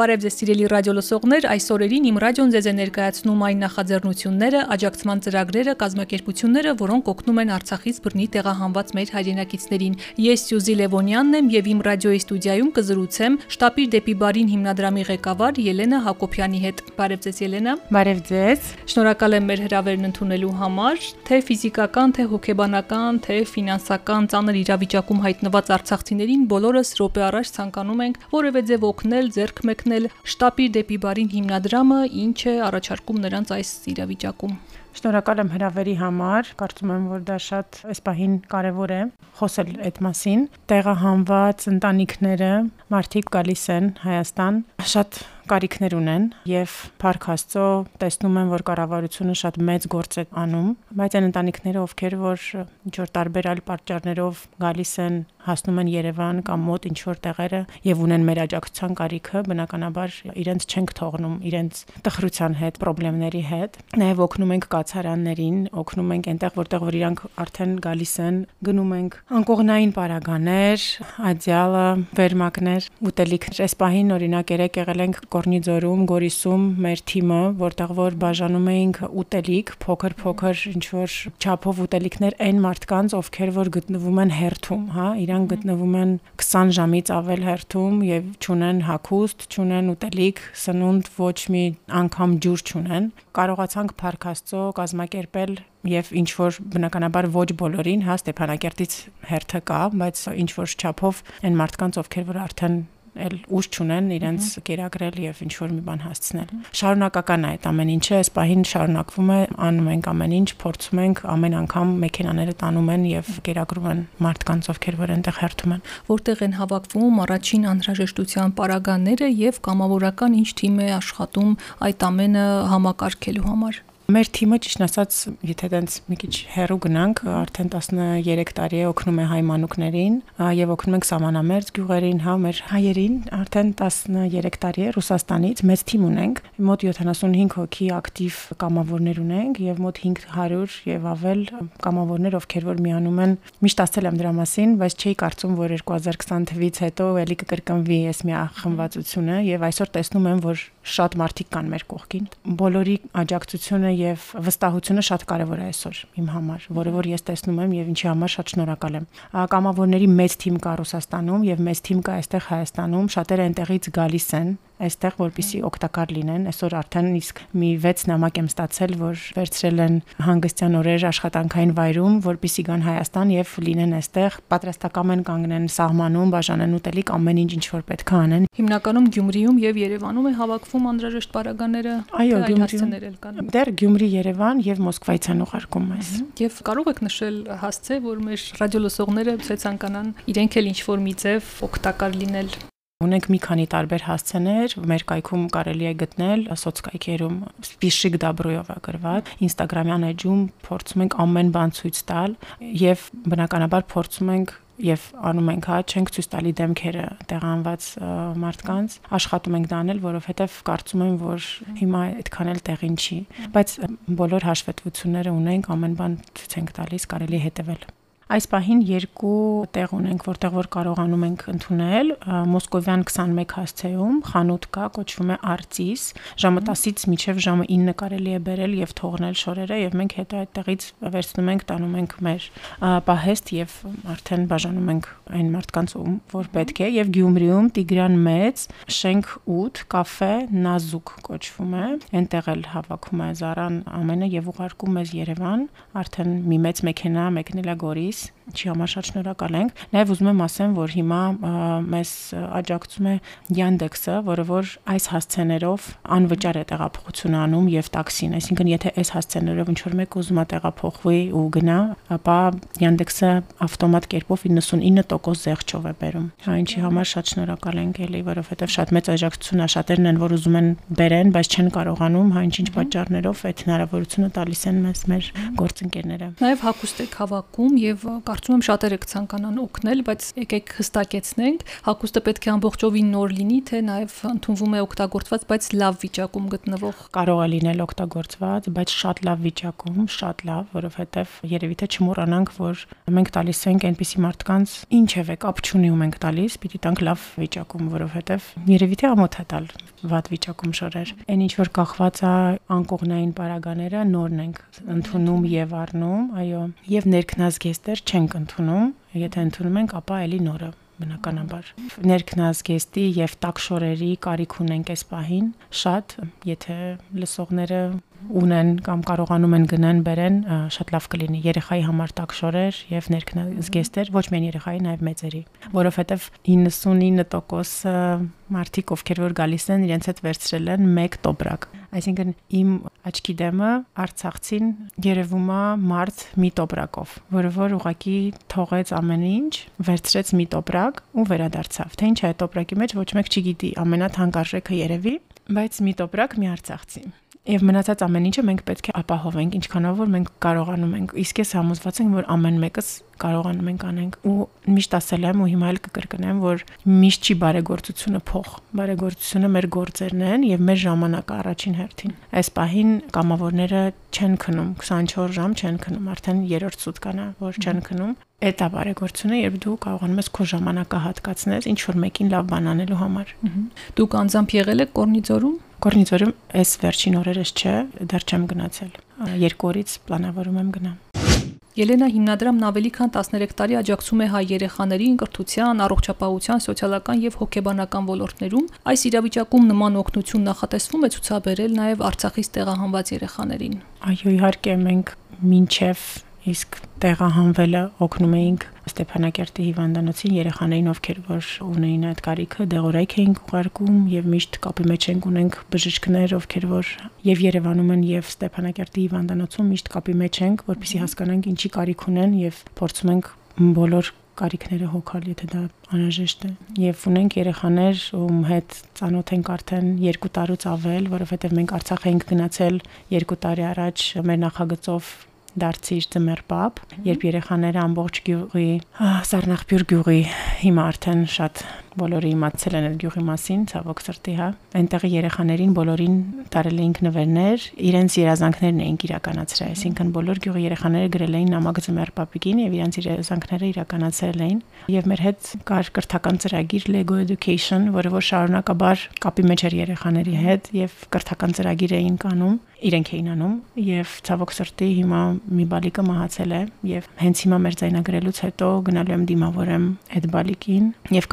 Բարև ձեզ սիրելի ռադիոլսողներ, այս օրերին իմ ռադիոն ձեզ է ներկայացնում այն նախաձեռնությունները, աջակցման ծրագրերը, կազմակերպությունները, որոնք օգնում են Արցախից բռնի տեղահանված մեր հայրենակիցներին։ Ես Սյուզի Լևոնյանն եմ եւ իմ ռադիոյի ստուդիայում կզրուցեմ շտապիր դեպի բարին հիմնադրամի ղեկավար Ելենա Հակոբյանի հետ։ Բարև ձեզ Ելենա։ Բարև ձեզ։ Շնորհակալ եմ մեր հրավերն ընդունելու համար, թե ֆիզիկական, թե հոգեբանական, թե ֆինանսական ծանր իրավիճակում հայտնված արցախցիներին բոլորս րոպե առաջ ցանկանում ենք որևէ ձև օգնել, ձեռք մեկնել շտապի դեպի բարին հիմնադրամը, ինչ է առաջարկում նրանց այս իրավիճակում։ Շնորհակալ եմ հրավերի համար։ Կարծում եմ, որ դա շատ այս պահին կարևոր է խոսել այդ մասին։ Տեղահանված ընտանիքները, մարդիկ գալիս են Հայաստան, շատ կարիքներ ունեն եւ Փարք Աստծո տեսնում են, որ կառավարությունը շատ մեծ գործ է անում, բայց այն ընտանիքները, ովքեր որ ինչ որ տարբեր այլ պատճառներով գալիս են, հասնում են Երևան կամ մոտ ինչ որ տեղերը եւ ունեն մեր աջակցության կարիքը, բնականաբար իրենց չենք թողնում իրենց տխրության հետ, խնդիրների հետ։ Նաեւ օգնում ենք կացարաններին, օգնում ենք այնտեղ, որտեղ որ իրանք արդեն գալիս են, գնում ենք անկողնային պարագաներ, աջալը, վերմակներ, ուտելիք։ Այս պահին օրինակ երեք եղել ենք Կորնիձորում, Գորիսում մեր թիմը, որտեղ որ բաժանում էինք ուտելիք, փոքր-փոքր ինչ որ չափով ուտելիքներ այն մարդկանց, ովքեր որ գտնվում են հերթում, հա, իրանք գտնվում են 20 ժամից ավել հերթում եւ ճունեն հակուստ, ճունեն ուտելիք, սնունդ ոչ մի անգամ ջուր ճունեն։ Կարողացանք Փարքաստո կազմակերպել եւ ինչ որ բնականաբար ոչ բոլորին, հա Ստեփանակերտից հերթը կա, բայց ինչ որ չափով այն մարդկանց, ովքեր որ արդեն էլ ուժ չունեն իրենց կերակրել եւ ինչ որ մի բան հասցնել։ Շարունակական է այդ ամեն ինչը, այս պահին շարունակվում է, անում ենք ամեն ինչ, փորձում ենք ամեն անգամ մեքենաները տանում են եւ կերակրում են մարդկանց, ովքեր որ այնտեղ հերթում են։ Որտեղ են հավաքվում առաջին անհրաժեշտության պարագաները եւ կամավորական ինչ թիմ է աշխատում այդ ամենը համակարգելու համար։ Մեր թիմը ճիշտ ասած, եթե տենց մի քիչ հեռու գնանք, արդեն 13 տարի է օգնում է հայ մանուկներին եւ օգնում ենք սամանամերձ գյուղերին, հա, մեր հայերին արդեն 13 տարի է Ռուսաստանից մեծ թիմ ունենք։ Մոտ 75 հոգի ակտիվ կամավորներ ունենք եւ մոտ 500 եւ ավել կամավորներ, ովքեր որ միանում են։ Միշտ ասել եմ դրա մասին, բայց չէի կարծում, որ 2020 թվից հետո էլի կկրկնվի այս մի խմվածությունը եւ այսօր տեսնում եմ, որ շատ մարդիկ կան մեր կողքին։ Բոլորի աջակցությունը եւ վստահությունը շատ կարեւոր է այսօր իմ համար, որը որ ես տեսնում եմ եւ ինչի համար շատ շնորհակալ եմ։ Կամավորների մեծ թիմ կա Ռուսաստանում եւ մեծ թիմ կա այստեղ Հայաստանում, շատերը այնտեղից գալիս են այստեղ որպիսի օգտակար լինեն։ Այսօր արդեն իսկ մի 6 նամակ եմ ստացել, որ վերցրել են հանգստյան օրեր աշխատանքային վայրում, որպիսի գան Հայաստան եւ լինեն այստեղ, պատրաստական են կանգնեն սահմանում, բաժանեն ուտելիք, ամեն ինչ ինչ որ պետք է անեն։ Հիմնականում Գյումրիում եւ Երևանում է հավաքվում անհրաժեշտ պարագաները, այո, Գյումրիում։ Դեռ Գյումրի, Երևան եւ Մոսկվայից են ուղարկում այս։ Եվ կարող եք նշել հասցե, որ մեր ռադիոլսողները ցեցանկանան իրենք էլ ինչ որ մի ձև օգտակար լինել Ունենք մի քանի տարբեր հասցեներ, մեր կայքում կարելի է գտնել սոցկայքերում Spishik Dabroyova գրված, Instagram-յան էջում փորձում ենք ամեն բան ցույց տալ եւ բնականաբար փորձում ենք եւ անում ենք հա չենք ցույց տալի դեմքերը տեղանված մարդկանց աշխատում ենք դա անել որովհետեւ կարծում եմ որ հիմա այդքան էլ տեղին չի բայց բոլոր հաշվետվությունները ունենք ամեն բան ցույց ենք տալիս կարելի հետեւել Այս պահին երկու տեղ ունենք, որտեղ որ կարողանում ենք ընդունել Մոսկովյան 21 հասցեում խանութ կա, կոչվում է Artis, ժամը 10-ից մինչև ժամը 9 կարելի է բերել եւ թողնել շորերը եւ մենք հետո այդտեղից վերցնում ենք, տանում ենք մեր պահեստ եւ արդեն բաժանում ենք այն մարդկանց որ պետք է եւ Գյումրիում Տիգրան մեծ շենք 8 կաֆե Նազուկ կոչվում է այնտեղ էլ հավաքում է Զարան ամենը եւ ուղարկում մեզ Երևան արդեն մի մեծ մեքենա մեկնել է Գորիս Peace. Ինչի համար շատ շնորհակալ ենք։ Նաև ուզում եմ ասեմ, որ հիմա մեզ աջակցում է Yandex-ը, որը որ այս հասցեներով անվճար է տեղափոխություն անում եւ տաքսին, այսինքն եթե այս հասցեներով ինչ որ մեկ ուզում է տեղափոխվի ու գնա, ապա Yandex-ը ավտոմատ կերպով 99% զեղչով է բերում։ Հա ինչի համար շատ շնորհակալ ենք էլի, որովհետեւ շատ մեծ աջակցություն է, շատերն են, որ ուզում են բերեն, բայց չեն կարողանում, հա ինչ-ինչ պատճառներով այդ հնարավորությունը տալիս են մեզ մեր գործընկերները։ Նաև հակուստ եք հավաքում եւ կարծում եմ շատերը կցանկանան օգնել, բայց եկեք հստակեցնենք, հակոստը պետք է ամբողջովին նոր լինի, թե նաև ընդունվում է օգտագործված, բայց լավ վիճակում գտնվող։ Կարող է լինել օգտագործված, բայց շատ լավ վիճակում, շատ լավ, որովհետև երևի թե չմոռանանք, որ մենք տալիս ենք այնպիսի մարդկանց, ինչև է կապ չունի ու մենք տալիս, պիտի տանք լավ վիճակում, որովհետև երևի թե ամոթ է տալ վատ վիճակում շորեր։ Այն ինչ որ կախված է անկողնային պարագաները նորն ենք ընդունում եւ առնում, այո, եւ ներքնազգեստեր չենք ընդունում, եթե ընդունում ենք, ապա էլի նորը բնականաբար ներքնազգեստի եւ տակշորերի կարիք ունենք այս պահին շատ եթե լսողները ունեն կամ կարողանում են գնան բերեն շատ լավ կլինի երեխայի համար տակշորեր եւ ներքնազգեստեր ոչ միայն երեխայի նաեւ մեծերի որովհետեւ 99% մարդիկ ովքեր որ գալիս են իրենց հետ վերցրել են 1 տոբրակ այսինքն իմ աչքի դեմը արցախցին երևում է մարդ մի տոբրակով որը որ ուղակի թողեց ամեն ինչ վերցրեց մի տոբրակ ու վերադարձավ թե ինչ է տոբրակի մեջ ոչ մեկ չգիտի ամենաթանկարժեքը երևի բայց մի տոբրակ մի արցախցի Եվ մնացած ամեն ինչը մենք պետք է ապահովենք, ինչքանով որ մենք կարողանում ենք։ Իսկ ես համոզված եմ, որ ամեն մեկս կարողանում ենք անենք ու միշտ ասել եմ ու հիմա էլ կկրկնեմ, որ միշտ չի բարեգործությունը փող։ Բարեգործությունը մեր գործերն են եւ մեր ժամանակը առաջին հերթին։ Այս պահին կամավորները չեն քնում, 24 ժամ չեն քնում, արդեն երրորդ սուտկանա, որ չեն քնում է բարեգործությունը, երբ դու կարողանում ես քո ժամանակը հատկացնել ինչ որ մեկին լավ բան անելու համար։ Դուք անձամբ եղել եք Կորնիձորում Կորնիձորում այս վերջին օրերս չէ, դեռ չեմ գնացել։ Երկու օրից պլանավորում եմ գնամ։ Ելենա հիմնադրամն ավելի քան 13 տարի աջակցում է հայ երեխաներին կրթության, առողջապահության, սոցիալական եւ հոգեբանական ոլորտներում։ Այս իրավիճակում նման օգնություն նախատեսվում է ցուցաբերել նաեւ Արցախից տեղահանված երեխաներին։ Այո, իհարկե մենք մինչև իսկ տեղահանվելը օգնում էինք Ստեփանակերտի հիվանդանոցին երեխաներին, ովքեր որ ունեին այդ կարիքը, դեղորայք էինք ուղարկում եւ միշտ կապի մեջ ենք ունենք բժիշկներ, ովքեր որ եւ Երևանում են եւ Ստեփանակերտի հիվանդանոցում միշտ կապի մեջ ենք, որպեսզի հասկանանք ինչի կարիք ունեն եւ փորձում ենք բոլոր կարիքները հոգալ, եթե դա անհրաժեշտ է։ Եվ ունենք երեխաներ, ում հետ ծանոթ ենք արդեն 2 տարուց ավել, որովհետև մենք Արցախ ենք գնացել 2 տարի առաջ մեր նախագծով դարձիր ծմեր պապ, երբ երեխաները ամբողջ գյուղի, Սառնախբյուր գյուղի հիմա արդեն շատ բոլորը իմացել են այդ գյուղի մասին, ցավոք սրտի, հա։ Այնտեղի երեխաներին բոլորին տարել էինք նվերներ, իրենց երազանքներն էինք իրականացրել, այսինքն բոլոր գյուղի երեխաները գրել էին նամակ ծմեր պապիկին եւ իրենց երազանքները իրականացրել էին։ Եվ մեր հետ կար կրթական ծրագիր Lego Education, որը որ շարունակաբար կապի մեջ էր երեխաների հետ եւ կրթական ծրագիր էին կանում իրենք էին անում եւ ցավոք սրտի հիմա մի բալիկը մահացել է եւ հենց հիմա մեր ձայնագրելուց հետո գնալու եմ դիմավորեմ այդ բալիկին եւ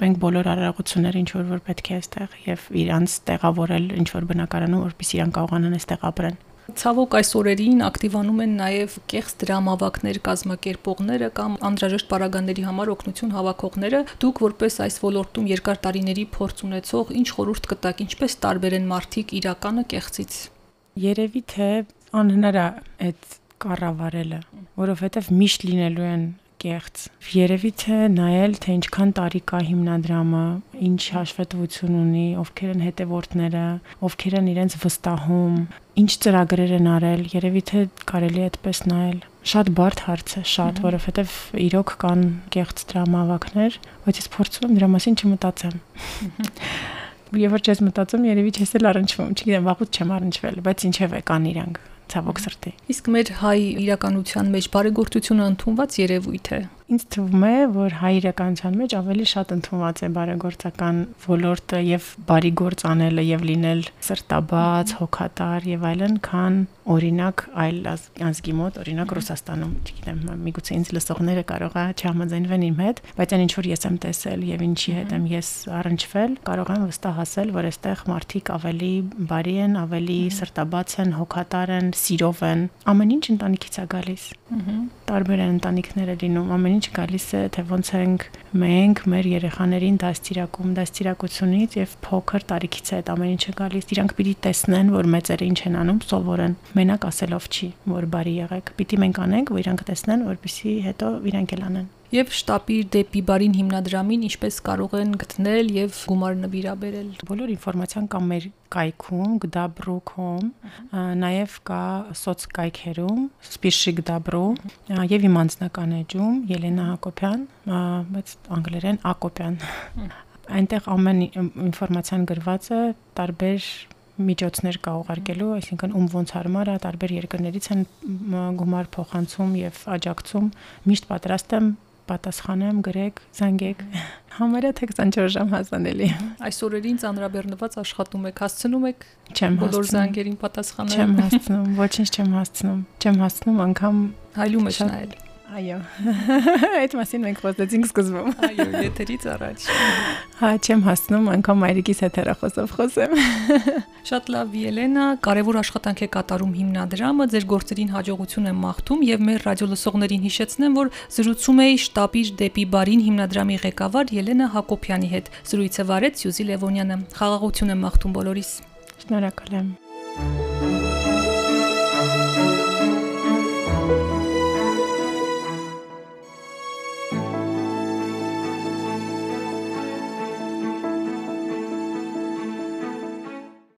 կազմակերպենք բոլոր արարողությունները ինչ որ որ պետք է այստեղ եւ իրանց տեղավորել ինչ որ բնակարանում որպեսզի իրան կարողանան այստեղ ապրեն Ցավոք այս օրերին ակտիվանում են նաև կեղծ դրամավակներ կազմակերպողները կամ անդրաժեշտ պարագաների համար օգնություն հավաքողները։ Դուք որպես այս ոլորտում երկար տարիների փորձ ունեցող ինչ խորհուրդ կտաք, ինչպես տարբերեն մարդիկ իրականը կեղծից երևի թե անհնար է այդ կառավարելը, որովհետև միշտ լինելու են կեղծ։ Երևի թե նայել թե ինչքան տարի կա հիմնադրամը, ինչ հաշվետվություն ունի, ովքեր են հետևորդները, ովքեր են իրենց վստահում, ինչ ծրագրեր են արել, երևի թե կարելի է այդպես նայել։ Շատ բարդ հարց է, շատ, որովհետև իրոք կան կեղծ դրամավակներ, բայց ես փորձում եմ դրա մասին չմտածեմ։ Եվ որ չես մտածում, երևի չես էլ առնչվում, չգիտեմ, վաղուց չեմ առնչվել, բայց ինչև է կան իրանք ցավոք սրտի։ Իսկ մեր հայ իրականության մեջ բարեգործությունը ընդունված երևույթ է։ Ինձ թվում է, որ հայ իրականության մեջ ավելի շատ ընդունված է բարեգործական ոլորտը եւ բարի գործ անելը եւ լինել սրտաբաց, հոգատար եւ այլն, քան օրինակ այլ ազգի մոտ, օրինակ Ռուսաստանում, չգիտեմ, միգուցե ինձ լսողները կարող է չհամաձայնվեն իմ հետ, բայց այն ինչ որ ես եմ տեսել եւ ինչի հետ եմ ես առնչվել, կարող եմ վստահ ասել, որ այստեղ մարդիկ ավելի բարի են, ավելի սրտաբաց են, հոգատար են, սիրով են։ Ամեն ինչ ընտանիքից է գալիս։ Տարբեր են ընտանիքները լինում, ամեն ինչ գալիս է, թե ոնց ենք մենք մեր երեխաներին դաստիարակում, դաստիարակությունից եւ փոքր տարիքից է այդ ամեն ինչը գալիս։ Իրանք պիտի տեսնեն, որ մեծերը ինչ են անում, սովորեն մենակ ասելով չի, որ բարի եղեք։ Պիտի մենք անենք, որ իրանք տեսնեն, որպեսզի հետո իրանք էլ անեն։ Եվ շտապիր դեպի բարին հիմնադրամին ինչպես կարող են գտնել եւ գումար նվիրաբերել։ Բոլոր ինֆորմացիան կա մեր կայքում gdabru.com, նաև կա սոցկայքերում Spishik Dabru եւ իմ անձնական էջում Ելենա Հակոբյան, բայց անգլերեն Ակոբյան։ Այնտեղ ամեն ինֆորմացիան գրված է տարբեր միջոցներ կա ուղարկելու, այսինքն ում ոնց հարմար է, տարբեր երկրներից են գումար փոխանցում եւ աջակցում։ Միշտ պատրաստ եմ պատասխանեմ, գրեք, զանգեք։ Համարյա թե 24 ժամ հասանելի։ Այս օրերին ծանրաբեռնված աշխատում եք, հասցնում եք չեմ բոլոր զանգերին պատասխանել։ Չեմ հասցնում, ոչինչ չեմ հասցնում։ Չեմ հասցնում անգամ հայլում եք նայել։ Այո։ Այդ մասին մենք խոսեցինք սկզբում։ Այո, եթերից առաջ։ Հա, չեմ հասնում անգամ մայրիկիս հետ հեռախոսով խոսեմ։ Շատ լավ, Ելենա, կարևոր աշխատանք է կատարում հիմնադրամը, ձեր գործերին հաջողություն եմ մաղթում եւ մեր ռադիոլսողներին հիշեցնեմ, որ զրուցում էի շտաբիր դեպի բարին հիմնադրամի ղեկավար Ելենա Հակոբյանի հետ։ Զրույցը վարեց Սյուզի Լևոնյանը։ Խաղաղություն եմ մաղթում բոլորիս։ Շնորհակալ եմ։